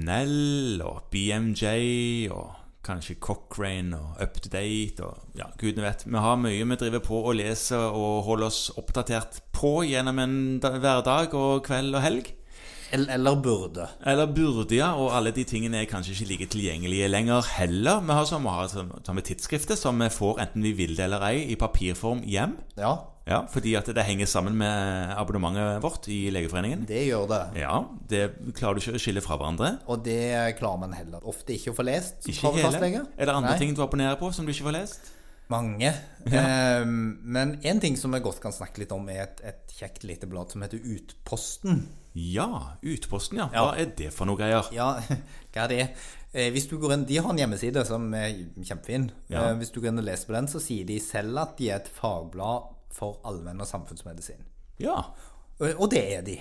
Brunel og BMJ og kanskje Cochrane og Up to Date og ja, gudene vet. Vi har mye vi driver på å lese og holde oss oppdatert på gjennom en da- hverdag og kveld og helg. Eller, burde. Eller burde, ja. Og alle de tingene er kanskje ikke like tilgjengelige lenger heller. Vi har som vi har som- vi får enten vi vil det eller ei, i papirform hjem. Ja, Ja, Fordi at det henger sammen med abonnementet vårt i Legeforeningen. det gjør det. Ja, Det klarer du ikke å skille fra hverandre. Og det klarer man heller ofte ikke å få lest Ikke hele. Er det andre Nei. ting du abonnerer på som du ikke får lest? Mange. Ehm, men en ting som vi godt kan snakke litt om, er et, et kjekt lite blad som heter Utposten. Ja, Utposten, ja. Ja. Hva er det for noe greier? Ja, hva er det? Eh, hvis du går inn, De har en hjemmeside som er kjempefin. Ja. Eh, hvis du går inn og leser på den, så sier de selv at de er et fagblad for allmenn- og samfunnsmedisin. Ja. Og, og det er de.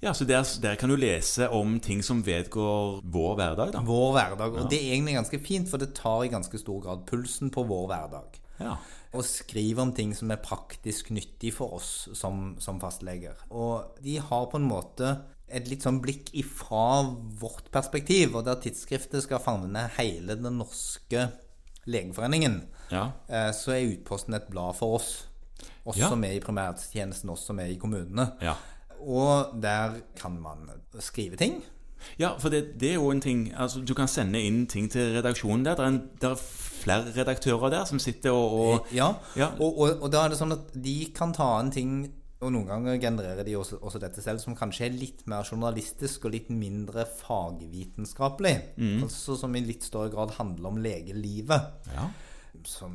Ja så der, der kan du lese om ting som vedgår vår hverdag, da. Vår hverdag. Og det er egentlig ganske fint, for det tar i ganske stor grad pulsen på vår hverdag. Ja. Og skriver om ting som er praktisk nyttig for oss som, som fastleger. Og de har på en måte et litt sånn blikk ifra vårt perspektiv, og der tidsskriftet skal favne hele den norske legeforeningen, ja. eh, så er Utposten et blad for oss. Oss Ja. som er i primærtjenesten, oss som er i kommunene. Ja. Og der kan man skrive ting. Ja, for det, det er jo en ting altså, Du kan sende inn ting til redaksjonen der. Det er, en, det er flere redaktører der som sitter og, og Ja, Ja. Og, og, og da er det sånn at de kan ta en ting og noen ganger genererer de også, også dette selv, som kanskje er litt mer journalistisk og litt mindre fagvitenskapelig. Mm. Altså Som i litt større grad handler om legelivet. Ja. Som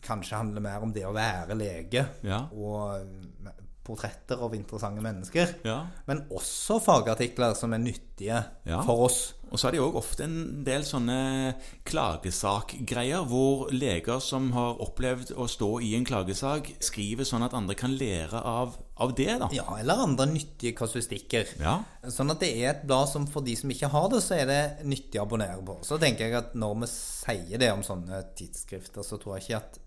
kanskje handler mer om det å være lege. Ja. Og portretter av interessante mennesker. ja. Men også fagartikler som er nyttige Ja. for oss. Og så er det jo ofte en del sånne klagesakgreier hvor leger som har opplevd å stå i en klagesak, skriver sånn at andre kan lære av, av det, da. Ja, eller andre nyttige kasuistikker. Ja. Sånn at det er et blad som for de som ikke har det, så er det nyttig å abonnere på. Så tenker jeg at når vi sier det om sånne tidsskrifter, så tror jeg ikke at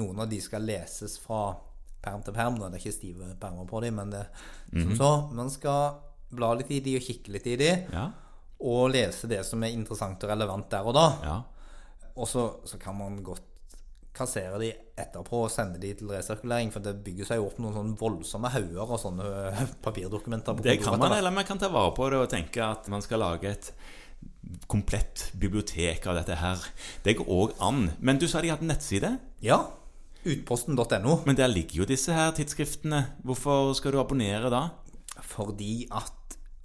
noen av de skal leses fra perm til perm. det er ikke stive permer på dem, men det som så. Man skal bla litt i de og kikke litt i de, Ja. og lese det som er interessant og relevant der og da. ja. Og så, så kan man godt kassere de etterpå og sende de til resirkulering, for det bygger seg jo opp noen sånne voldsomme hauger og sånne øh, papirdokumenter. på Det kan man, eller man kan ta vare på det og tenke at man skal lage et komplett bibliotek av dette her. Det går òg an. Men du sa de hadde nettside? Ja. Utposten.no. Men der ligger jo disse her tidsskriftene. Hvorfor skal du abonnere da? Fordi at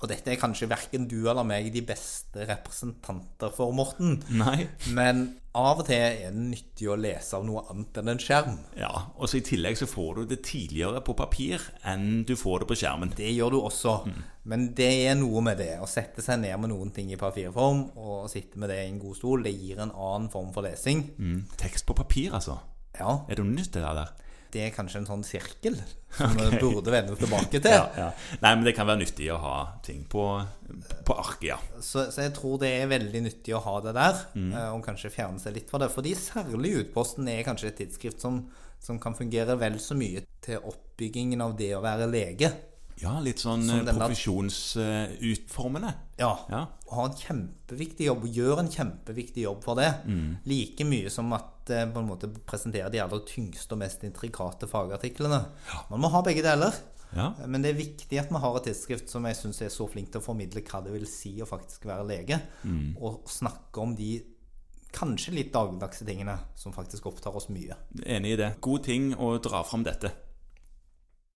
Og dette er kanskje verken du eller meg de beste representanter for, Morten. Nei. Men av og til er det nyttig å lese av noe annet enn en skjerm. Ja, og så I tillegg så får du det tidligere på papir enn du får det på skjermen. Det gjør du også. Mm. Men det er noe med det. Å sette seg ned med noen ting i papirform og sitte med det i en god stol, det gir en annen form for lesing. Mm. Tekst på papir, altså. Ja, Er det noe nytt det der? det er kanskje en sånn sirkel som vi burde vende tilbake til. Ja, ja. Nei, men det kan være nyttig å ha ting på, på arket, ja. Så, så jeg tror det er veldig nyttig å ha det der, Mm. eh, og kanskje fjerne seg litt fra det. Fordi særlig Utposten er kanskje et tidsskrift som, som kan fungere vel så mye til oppbyggingen av det å være lege. Ja, litt sånn profesjonsutformende. Uh, profesjonsutformende. Ja. Ja. Og har en kjempeviktig jobb, og gjør en kjempeviktig jobb for det. Mm. Like mye som at uh, på en måte presenterer de aller tyngste og mest intrikate fagartiklene. Man må ha begge deler. Ja. Men det er viktig at vi har et tidsskrift som jeg syns er så flink til å formidle hva det vil si å faktisk være lege, Mm. og snakke om de kanskje litt dagligdagse tingene som faktisk opptar oss mye. Enig i det. God ting å dra fram dette.